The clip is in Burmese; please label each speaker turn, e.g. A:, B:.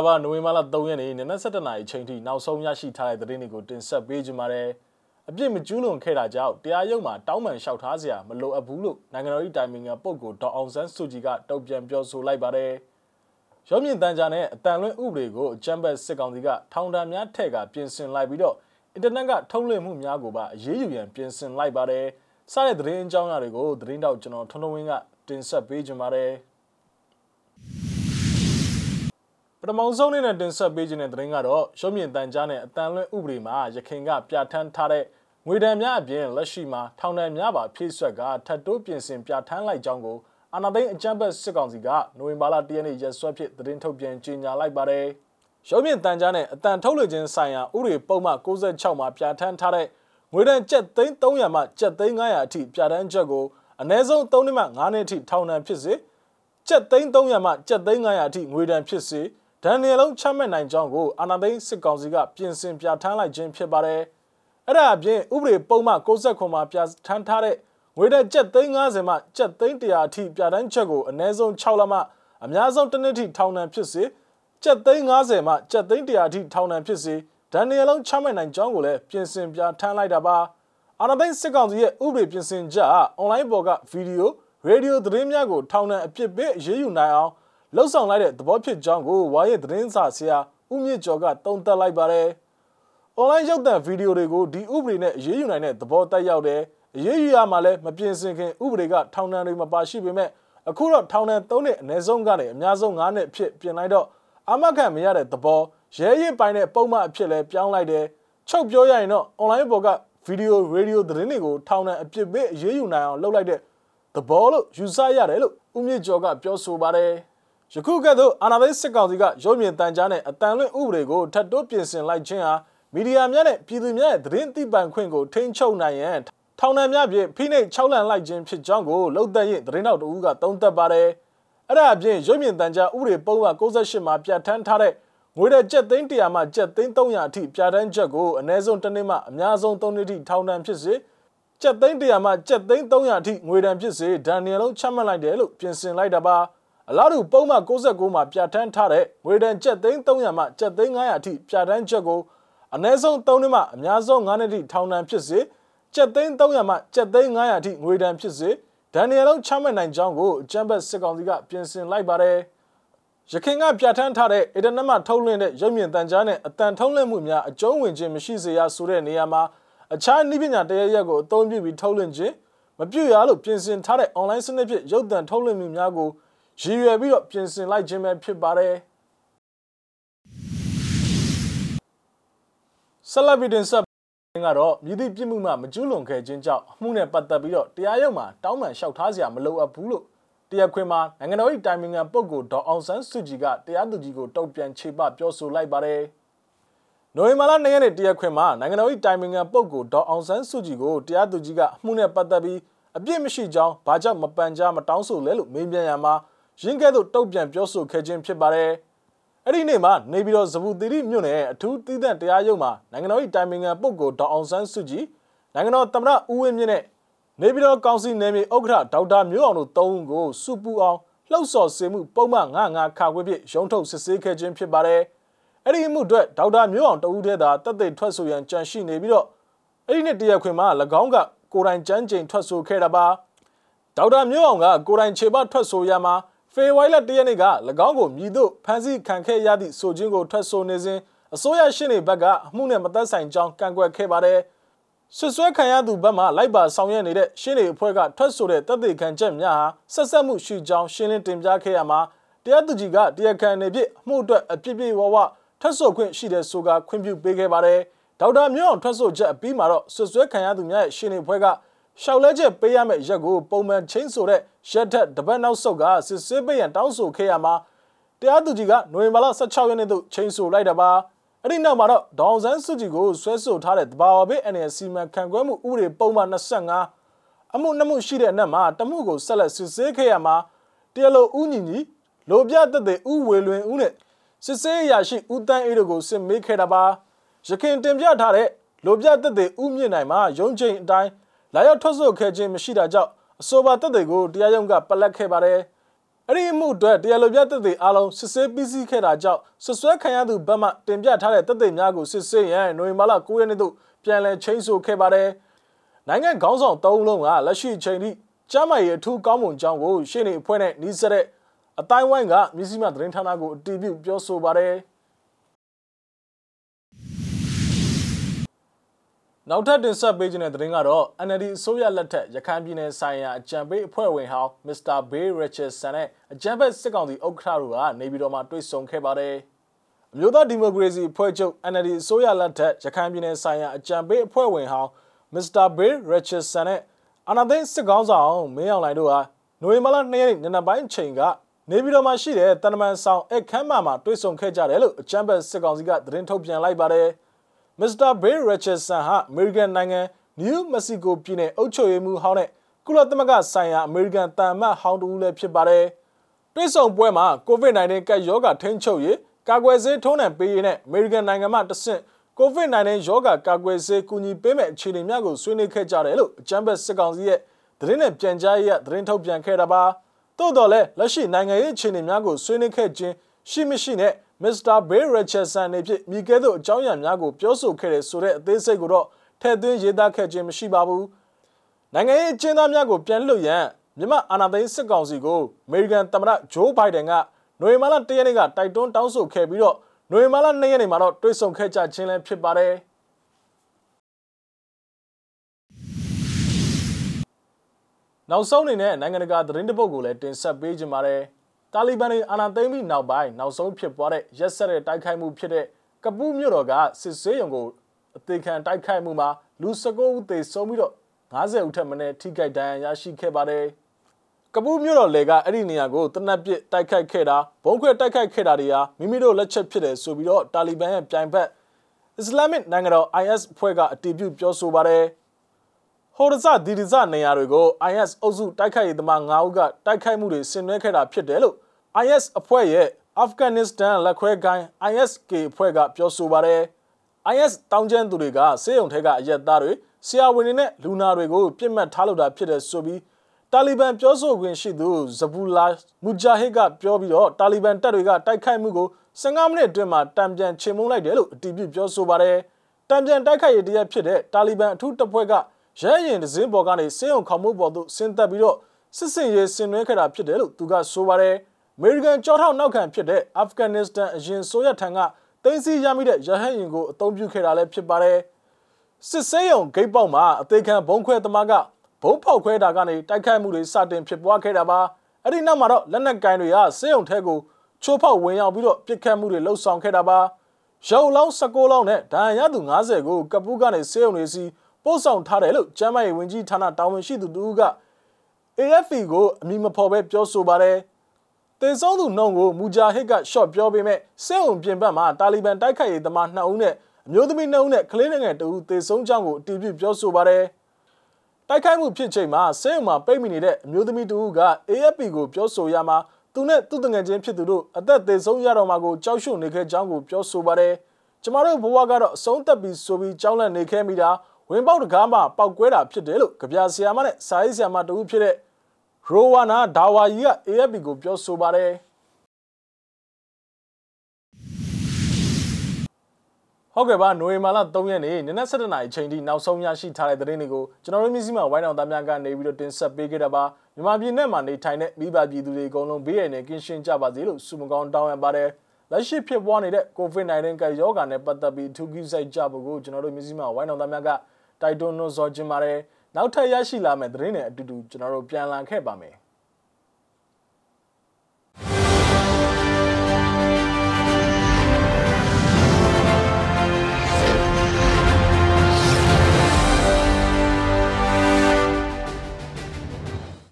A: လာပါနိုဝင်ဘာလ3ရက်နေ့နနက်7:00နာရီချိန်ထိနောက်ဆုံးရရှိထားတဲ့သတင်းတွေကိုတင်ဆက်ပေးကြပါမယ်။အပြစ်မကျူးလွန်ခဲ့တာကြောင့်တရားရုံးမှာတောင်းပန်လျှောက်ထားစရာမလိုအပ်ဘူးလို့နိုင်ငံတော်၏တိုင်ပင်ခံပုဂ္ဂိုလ်ဒေါအောင်ဆန်းစုကြည်ကတုံ့ပြန်ပြောဆိုလိုက်ပါတယ်။ရုံးမြင့်တန်းကြားနဲ့အတန်လွင့်ဥပဒေကိုအကြမ်းဖက်စစ်ကောင်စီကထောင်ဒဏ်များထက်ကပြင်ဆင်လိုက်ပြီးတော့အင်တာနက်ကထုတ်လွှင့်မှုများကိုပါအရေးယူရန်ပြင်ဆင်လိုက်ပါတယ်။စတဲ့သတင်းအကြောင်းအရာတွေကိုသတင်းတောက်ကျွန်တော်ထွန်းထွန်းဝင်းကတင်ဆက်ပေးကြပါမယ်။ ပထမဆုံးအနေနဲ့တင်ဆက်ပေးခြင်းတဲ့သတင်းကတော့ရုံးမြင့်တန်ကြားနဲ့အတန်လွင့်ဥပဒေမှာရခိုင်ကပြဋ္ဌာန်းထားတဲ့ငွေဒဏ်များအပြင်လက်ရှိမှာထောင်ဒဏ်များပါဖြည့်ဆွက်ကထပ်တိုးပြင်ဆင်ပြဋ္ဌာန်းလိုက်ကြောင်းကိုအာဏာသိမ်းအကြမ်းဖက်စစ်ကောင်စီကနိုဝင်ဘာလ10ရက်နေ့ရက်စွဲဖြင့်သတင်းထုတ်ပြန်ကြေညာလိုက်ပါတယ်။ရုံးမြင့်တန်ကြားနဲ့အတန်ထုတ်လွှင့်ခြင်းဆိုင်ရာဥပဒေပုံမှန်66မှာပြဋ္ဌာန်းထားတဲ့ငွေဒဏ်ကျပ်သိန်း300မှကျပ်သိန်း900အထိပြဋ္ဌာန်းချက်ကိုအနည်းဆုံး3နှစ်မှ9နှစ်အထိထောင်ဒဏ်ဖြစ်စေကျပ်သိန်း300မှကျပ်သိန်း900အထိငွေဒဏ်ဖြစ်စေ ဒဏ်ငယ်လုံးချမှတ်နိုင်ကြောင်းကိုအာဏာသိမ်းစစ်ကောင်စီကပြင်ဆင်ပြဋ္ဌာန်းလိုက်ခြင်းဖြစ်ပါတယ်။အဲ့ဒါအပြင်ဥပဒေပုံမှန်69မှာပြဋ္ဌာန်းထားတဲ့ငွေတက်ကျပ်သိန်း90မှကျပ်သိန်း100အထိပြဋ္ဌာန်းချက်ကိုအနည်းဆုံး6လမှအများဆုံးတစ်နှစ်ထိထောင်ဒဏ်ဖြစ်စေကျပ်သိန်း90မှကျပ်သိန်း100အထိထောင်ဒဏ်ဖြစ်စေဒဏ်ငယ်လုံးချမှတ်နိုင်ကြောင်းကိုလည်းပြင်ဆင်ပြဋ္ဌာန်းလိုက်တာပါ။အာဏာသိမ်းစစ်ကောင်စီရဲ့ဥပဒေပြင်ဆင်ချက်အွန်လိုင်းပေါ်ကဗီဒီယိုရေဒီယိုသတင်းများကိုထောင်ဒဏ်အပြစ်ပေးအရေးယူနိုင်အောင် လှုပ်ဆောင်လိုက်တဲ့သဘောဖြစ်ကြောင်းကိုဝါရဲ့သတင်းစာဆရာဦးမြင့်ကျော်ကတုံ့တက်လိုက်ပါတယ်။ online ရုပ်သံဗီဒီယိုတွေကိုဒီဥပဒေနဲ့အရေးယူနိုင်တဲ့သဘောတက်ရောက်တယ်။အရေးယူရမှာလည်းမပြင်ဆင်ခင်ဥပဒေကထောင်ဒဏ်တွေမပါရှိပေမဲ့အခုတော့ထောင်ဒဏ်3နှစ်အနည်းဆုံးကနေအများဆုံး9နှစ်အဖြစ်ပြင်လိုက်တော့အမခံမရတဲ့သဘောရဲရစ်ပိုင်းတဲ့ပုံမှန်အဖြစ်လဲပြောင်းလိုက်တယ်။ချုပ်ပြောရရင်တော့ online ပေါ်ကဗီဒီယိုရေဒီယိုသတင်းတွေကိုထောင်ဒဏ်အပြစ်ပေးအရေးယူနိုင်အောင်လုပ်လိုက်တဲ့သဘောလို့ယူဆရတယ်လို့ဦးမြင့်ကျော်ကပြောဆိုပါတယ်။ ယခုကဲ့သို့အာဏာသိမ်းစစ်ကောင်စီကရုံမြင့်တန်ကြားနဲ့အတန်လွင့်ဥပဒေကိုထပ်တိုးပြင်ဆင်လိုက်ခြင်းဟာမီဒီယာများနဲ့ပြည်သူများရဲ့သတင်းသိပိုင်ခွင့်ကိုထိန်းချုပ်နိုင်ရန်ထောင်ဒဏ်များဖြင့်ဖိနှိပ်၆လန့်လိုက်ခြင်းဖြစ်ကြောင်းကိုလှုပ်သက်ရင်သတင်းတော်တဦးကသုံးသပ်ပါတယ်။အဲ့ဒါအပြင်ရုံမြင့်တန်ကြားဥပဒေပုံမှန်68မှာပြဋ္ဌာန်းထားတဲ့ငွေတဲ့ကျပ်သိန်း100မှကျပ်သိန်း300အထိပြဋ္ဌာန်းချက်ကိုအနည်းဆုံးတစ်နှစ်မှအများဆုံး3နှစ်ထိထောင်ဒဏ်ဖြစ်စေကျပ်သိန်း100မှကျပ်သိန်း300အထိငွေဒဏ်ဖြစ်စေဒဏ်ငွေလုံးချမှတ်လိုက်တယ်လို့ပြင်ဆင်လိုက်တာပါ။ အလားတူပုံမှန်69မှာပြဋ္ဌာန်းထားတဲ့ငွေဒဏ်ကျပ်သိန်း300မှကျပ်သိန်း900အထိပြဋ္ဌာန်းချက်ကိုအနည်းဆုံး3နှစ်မှအများဆုံး9နှစ်ထိထောင်ဒဏ်ဖြစ်စေကျပ်သိန်း300မှကျပ်သိန်း900အထိငွေဒဏ်ဖြစ်စေဒဏ်ငယ်လုံးချမှတ်နိုင်ကြောင်းကိုအကြံဘက်စစ်ကောင်စီကပြင်ဆင်လိုက်ပါတယ်ရခိုင်ကပြဋ္ဌာန်းထားတဲ့အင်တာနက်မှာထုတ်လွှင့်တဲ့ရုပ်မြင်သံကြားနဲ့အတန်ထုတ်လွှင့်မှုများအကျုံးဝင်ခြင်းမရှိစေရဆိုတဲ့နေရာမှာအခြားနည်းပညာတရားရက်ကိုအသုံးပြုပြီးထုတ်လွှင့်ခြင်းမပြုရလို့ပြင်ဆင်ထားတဲ့ online စနစ်ဖြင့်ရုပ်သံထုတ်လွှင့်မှုများကို ရည်ရွယ်ပြီးတော့ပြင်ဆင်လိုက်ခြင်းပဲဖြစ်ပါတယ်ဆလဗီဒင်ဆက်ကတော့မြည်သည့်ပြစ်မှုမှမကျူးလွန်ခဲ့ခြင်းကြောင့်အမှုနဲ့ပတ်သက်ပြီးတော့တရားရုံးမှာတောင်းပန်လျှောက်ထားစရာမလိုအပ်ဘူးလို့တရားခွင်မှာနိုင်ငံတော်၏တိုင်ပင်ခံပုဂ္ဂိုလ်ဒေါအောင်ဆန်းစုကြည်ကတရားသူကြီးကိုတုံ့ပြန်ခြေပပြောဆိုလိုက်ပါတယ်။နိုဝင်ဘာလ2ရက်နေ့တရားခွင်မှာနိုင်ငံတော်၏တိုင်ပင်ခံပုဂ္ဂိုလ်ဒေါအောင်ဆန်းစုကြည်ကိုတရားသူကြီးကအမှုနဲ့ပတ်သက်ပြီးအပြစ်မရှိကြောင်းဘာကြောင့်မပန်ကြားမတောင်းဆိုလဲလို့မေးမြန်းရမှာ ရင်းကဲ့သို့တုံ့ပြန်ပြောဆိုခဲ့ခြင်းဖြစ်ပါတယ်။အဲ့ဒီနေ့မှာနေပြည်တော်ဇဗူသီရိမြို့နယ်အထူးသီးသန့်တရားရုံးမှာနိုင်ငံတော်၏တိုင်ပင်ခံပုဂ္ဂိုလ်ဒေါအောင်ဆန်းစုကြည်နိုင်ငံတော်သမ္မတဦးဝင်းမြင့်နဲ့နေပြည်တော်ကောင်စီနယ်မြေဥက္ကဋ္ဌဒေါက်တာမျိုးအောင်တို့သုံးဦးကိုစုပူအောင်လှုပ်ဆော်စေမှုပုံမှန်99ခါခွင့်ဖြင့်ရုံးထုတ်စစ်ဆေးခဲ့ခြင်းဖြစ်ပါတယ်။အဲ့ဒီမှုအတွက်ဒေါက်တာမျိုးအောင်တဦးတည်းသာတက်သိထွက်ဆိုရန်ကြံရှိနေပြီးတော့အဲ့ဒီနေ့တရားခွင်မှာ၎င်းကကိုယ်တိုင်ကြမ်းကြိမ်ထွက်ဆိုခဲ့တာပါ။ဒေါက်တာမျိုးအောင်ကကိုယ်တိုင်ခြေပထွက်ဆိုရမှာ ဖေဝိုင်းလက်တရက်နေ့က၎င်းကိုမြည်တို့ဖမ်းဆီးခံခဲ့ရသည့်ဆိုခြင်းကိုထွက်ဆိုနေစဉ်အစိုးရရှင်းနေဘက်ကအမှုနဲ့မသက်ဆိုင်ကြောင်းကန့်ကွက်ခဲ့ပါတယ်။ဆွဆွဲခံရသူဘက်မှလိုက်ပါဆောင်ရွက်နေတဲ့ရှင်းနေအဖွဲ့ကထွက်ဆိုတဲ့တပ်သေးခံချက်များဟာဆက်ဆက်မှုရှိကြောင်းရှင်းလင်းတင်ပြခဲ့ရမှာတရားသူကြီးကတရားခံနေဖြစ်အမှုအတွက်အပြစ်ပြည့်ဝဝထွက်ဆိုခွင့်ရှိတဲ့ဆိုကခွင့်ပြုပေးခဲ့ပါတယ်။ဒေါက်တာမျိုးအောင်ထွက်ဆိုချက်အပြီးမှာတော့ဆွဆွဲခံရသူများရဲ့ရှင်းနေအဖွဲ့က ရှောက်လဲချက်ပေးရမယ့်ရက်ကိုပုံမှန်ချင်းဆိုတဲ့ရက်ထက်တပတ်နောက်ဆုတ်ကစစ်ဆေးပေးရန်တောင်းဆိုခဲ့ရမှာတရားသူကြီးကနိုဝင်ဘာလ16ရက်နေ့သို့ချင်းဆိုလိုက်တာပါအဲ့ဒီနောက်မှာတော့ဒေါအောင်ဆန်းစုကြည်ကိုဆွဲဆိုထားတဲ့တဘာဝဘေး NLC မှခံကွဲမှုဥပဒေပုံမှန်25အမှုနှစ်မှုရှိတဲ့အနက်မှာတမှုကိုဆက်လက်စစ်ဆေးခဲ့ရမှာတရားလိုဦးညီညီလိုပြသက်တဲ့ဥဝေလွင်ဦးနဲ့စစ်ဆေးအရာရှိဦးတန်းအေးတို့ကိုစစ်မေးခဲ့တာပါရခင်တင်ပြထားတဲ့လိုပြသက်တဲ့ဥမြင့်နိုင်မှာရုံးချိန်အတိုင်း လာရောက်ထွက်ဆိုခဲ့ခြင်းမရှိတာကြောင့်အဆိုပါတပ်တွေကိုတရားရုံးကပလက်ခဲ့ပါတယ်။အအဲ့ဒီအမှုအတွက်တရားလိုပြသက်သေအားလုံးစစ်ဆေးပြီးစီးခဲ့တာကြောင့်ဆွဆွဲခံရသူဘက်မှတင်ပြထားတဲ့သက်သေများကိုစစ်ဆေးရန်နိုဝင်ဘာလ9ရက်နေ့သို့ပြန်လည်ချင်းဆိုခဲ့ပါတယ်။နိုင်ငံခေါင်းဆောင်၃လုံးကလက်ရှိအချိန်ထိကျမ်းမာရေးအထူးကောင်းမွန်ကြောင်းကိုရှေ့နေအဖွဲ့နဲ့နှီးစက်တဲ့အတိုင်းဝိုင်းကမြစည်းမသတင်းဌာနကိုအတည်ပြုပြောဆိုပါတယ်။ နောက်ထပ်တင်ဆက်ပေးခြင်းတဲ့သတင်းကတော့ NLD အစိုးရလက်ထက်ရခိုင်ပြည်နယ်ဆိုင်ရာအကြံပေးအဖွဲ့ဝင်ဟောင်း Mr. Bay Richardson နဲ့အကြံဖက်စစ်ကောင်စီဥက္ကဋ္ဌတို့ကနေပြည်တော်မှာတွေ့ဆုံခဲ့ပါတယ်။အမျိုးသားဒီမိုကရေစီအဖွဲ့ချုပ် NLD အစိုးရလက်ထက်ရခိုင်ပြည်နယ်ဆိုင်ရာအကြံပေးအဖွဲ့ဝင်ဟောင်း Mr. Bay Richardson နဲ့အာနာသိန်းစစ်ကောင်ဆောင်မင်းအောင်လှိုင်တို့ဟာနိုဝင်ဘာလ2ရက်နေ့နံနက်ပိုင်းချိန်ကနေပြည်တော်မှာရှိတဲ့တန်တမန်ဆောင်အခမ်းမှာမှာတွေ့ဆုံခဲ့ကြတယ်လို့အကြံဖက်စစ်ကောင်စီကသတင်းထုတ်ပြန်လိုက်ပါတယ်။ Mr. Bill Richardson ဟာ American နိုင်ငံ New Mexico ပြည်နယ်အုပ်ချုပ်ရေးမှူးဟောင်းနဲ့ကုလသမဂ္ဂဆိုင်ရာ American တန်မတ်ဟောင်းတူလည်းဖြစ်ပါတယ်။တွဲဆောင်ပွဲမှာ COVID-19 ကပ်ရောဂါထိန်းချုပ်ရေးကာကွယ်ဆေးထိုးနှံပေးရေးနဲ့ American နိုင်ငံမှတဆင့် COVID-19 ရောဂါကာကွယ်ဆေးကူညီပေးမဲ့အခြေအနေများကိုဆွေးနွေးခဲ့ကြတယ်လို့အကြံဖက်စစ်ကောင်စီရဲ့သတင်းနဲ့ပြန်ကြားရေးကသတင်းထုတ်ပြန်ခဲ့တာပါ။သို့တော်လည်းလက်ရှိနိုင်ငံရေးအခြေအနေများကိုဆွေးနွေးခဲ့ခြင်းရှိမရှိနဲ့ မစ္စတာဘေးရချက်ဆန်နေဖြင့်မိကဲသို့အကြောင်းအရာများကိုပြောဆိုခဲ့တဲ့ဆိုတဲ့အသေးစိတ်ကိုတော့ထည့်သွင်းရေးသားခဲ့ခြင်းမရှိပါဘူး။နိုင်ငံရေးအကျဉ်းသားများကိုပြန်လွှတ်ရန်မြန်မာအာဏာသိမ်းစစ်ကောင်စီကိုအမေရိကန်သမ္မတဂျိုးဘိုင်ဒန်ကနိုဝင်ဘာလ၁ရက်နေ့ကတိုက်တွန်းတောင်းဆိုခဲ့ပြီးတော့နိုဝင်ဘာလ၂ရက်နေ့မှာတော့တွေ့ဆုံခဲ့ကြခြင်းလည်းဖြစ်ပါတယ်။နောက်ဆုံးအနေနဲ့နိုင်ငံတကာသတင်းတပုတ်ကိုလည်းတင်ဆက်ပေးကြပါမယ်။ တာလီဘန်တွေအာဏာသိမ်းပြီးနောက်ပိုင်းနောက်ဆုံးဖြစ်ပွားတဲ့ရက်ဆက်တဲ့တိုက်ခိုက်မှုဖြစ်တဲ့ကပူးမြို့တော်ကစစ်ဆေးရုံကိုအသေးခံတိုက်ခိုက်မှုမှာလူ19ဦးသေဆုံးပြီးတော့90ဦးထက်မနည်းထိခိုက်ဒဏ်ရာရရှိခဲ့ပါတယ်။ကပူးမြို့တော်လေကအဲ့ဒီနေရာကိုတနက်ပစ်တိုက်ခိုက်ခဲ့တာဘုံခွဲတိုက်ခိုက်ခဲ့တာတွေဟာမိမိတို့လက်ချက်ဖြစ်တယ်ဆိုပြီးတော့တာလီဘန်ရဲ့ပြိုင်ဖက်အစ္စလာမစ်နိုင်ငံတော် IS ဖွဲ့ကအတည်ပြုပြောဆိုပါတယ်။ ဟိုဒဇဒီဒဇနေရာတွေကို IS အုပ်စုတိုက်ခိုက်ရေးသမား9ဦးကတိုက်ခိုက်မှုတွေဆင်နွှဲခဲ့တာဖြစ်တယ်လို့ IS အဖွဲ့ရဲ့အာဖဂန်နစ္စတန်လက်ခွဲကိုင်း ISK အဖွဲ့ကပြောဆိုပါတယ် IS တောင်းကျမ်းသူတွေကစေယုံထဲကအရက်သားတွေဆရာဝန်တွေနဲ့လူနာတွေကိုပြစ်မှတ်ထားလို့တာဖြစ်တယ်ဆိုပြီးတာလီဘန်ပြောဆိုခွင့်ရှိသူဇဘူလာမူဂျာဟစ်ကပြောပြီးတော့တာလီဘန်တပ်တွေကတိုက်ခိုက်မှုကို15မိနစ်အတွင်းမှာတံပြန်ချေမှုန်းလိုက်တယ်လို့အတည်ပြုပြောဆိုပါတယ်တံပြန်တိုက်ခိုက်ရေးတရက်ဖြစ်တဲ့တာလီဘန်အထူးတပ်ဖွဲ့က ရဲရင်ဒဇင်းပေါ်ကနေစေယုံခေါမှုပေါ်သို့ဆင်းသက်ပြီးတော့စစ်စင်ရေးဆင်နွှဲခဲ့တာဖြစ်တယ်လို့သူကဆိုပါတယ်။အမေရိကန်ကြောထောက်နောက်ခံဖြစ်တဲ့အာဖဂန်နစ္စတန်အရင်ဆိုရထံကတင်းစီရမိတဲ့ရဟတ်ရင်ကိုအသုံးပြုခဲ့တာလည်းဖြစ်ပါတယ်စစ်ဆေးရုံဂိတ်ပေါက်မှာအသေးခံဘုံခွဲသမားကဘုံဖောက်ခွဲတာကနေတိုက်ခိုက်မှုတွေစတင်ဖြစ်ပွားခဲ့တာပါအဲ့ဒီနောက်မှာတော့လက်နက်ကင်တွေကဆေးရုံထဲကိုချိုးဖောက်ဝင်ရောက်ပြီးတော့ပြစ်ခတ်မှုတွေလှုပ်ဆောင်ခဲ့တာပါရုပ်လောင်း16လောင်းနဲ့ဒဏ်ရာရသူ90ကိုကပူးကနေဆေးရုံတွေစီ ပို့ဆောင်ထားတယ်လို့ကျမ်းမာရေးဝန်ကြီးဌာနတာဝန်ရှိသူတူက AFP ကိုအမည်မဖော်ဘဲပြောဆိုပါတယ်တင်ဆုံးသူနှုံကိုမူဂျာဟစ်ကရှော့ပြောပေးမဲ့စစ်အုံပြင်ပမှာတာလီဘန်တိုက်ခိုက်ရေးသမား2ဦးနဲ့အမျိုးသမီး2ဦးနဲ့ကလေးငယ်2ဦးသေဆုံးကြောင်းကိုအတည်ပြုပြောဆိုပါတယ်။တိုက်ခိုက်မှုဖြစ်ချိန်မှာစစ်အုံမှာပိတ်မိနေတဲ့အမျိုးသမီး2ဦးက AFP ကိုပြောဆိုရမှာသူနဲ့သူ့တငယ်ချင်းဖြစ်သူတို့အသက်သေဆုံးရတော့မှာကိုကြောက်ရွံ့နေခဲ့ကြောင်းကိုပြောဆိုပါတယ်။ကျမတို့ဘဝကတော့အဆုံးသက်ပြီးဆိုပြီးကြောင်းလန့်နေခဲ့မိတာ ဝင်ပေါက်တကားမှာပောက်ကွဲတာဖြစ်တယ်လို့ကြပြဆရာမနဲ့စာရေးဆရာမတူဖြစ်တဲ့ရိုဝါနာဒါဝါယီက AFP ကိုပြောဆိုပါတယ်ဟုတ်ကဲ့ပါနိုဝင်ဘာလ3ရက်နေ့နနက်7:00နာရီချိန်ထိနောက်ဆုံးရရှိထားတဲ့သတင်းတွေကိုကျွန်တော်တို့မျိုးစိမဝိုင်းအောင်သားများကနေပြီးတော့တင်ဆက်ပေးခဲ့တာပါမြန်မာပြည်နဲ့မှာနေထိုင်တဲ့မိဘပြည်သူတွေအကုန်လုံးဘေးရန်နဲ့ကင်းရှင်းကြပါစေလို့ဆုမကောင်းတောင်းရပါတယ်လက်ရှိဖြစ်ပွားနေတဲ့ COVID-19 ကရောဂါနဲ့ပတ်သက်ပြီးအထူးကိစ္စကြဖို့ကိုကျွန်တော်တို့မျိုးစိမဝိုင်းအောင်သားများက တိုက်တွန်းလို့ဆိုကြပါတယ်နောက်ထပ်ရရှိလာမယ့်သတင်းတွေအတူတူကျွန်တော်တို့ပြန်လာခဲ့ပါမယ်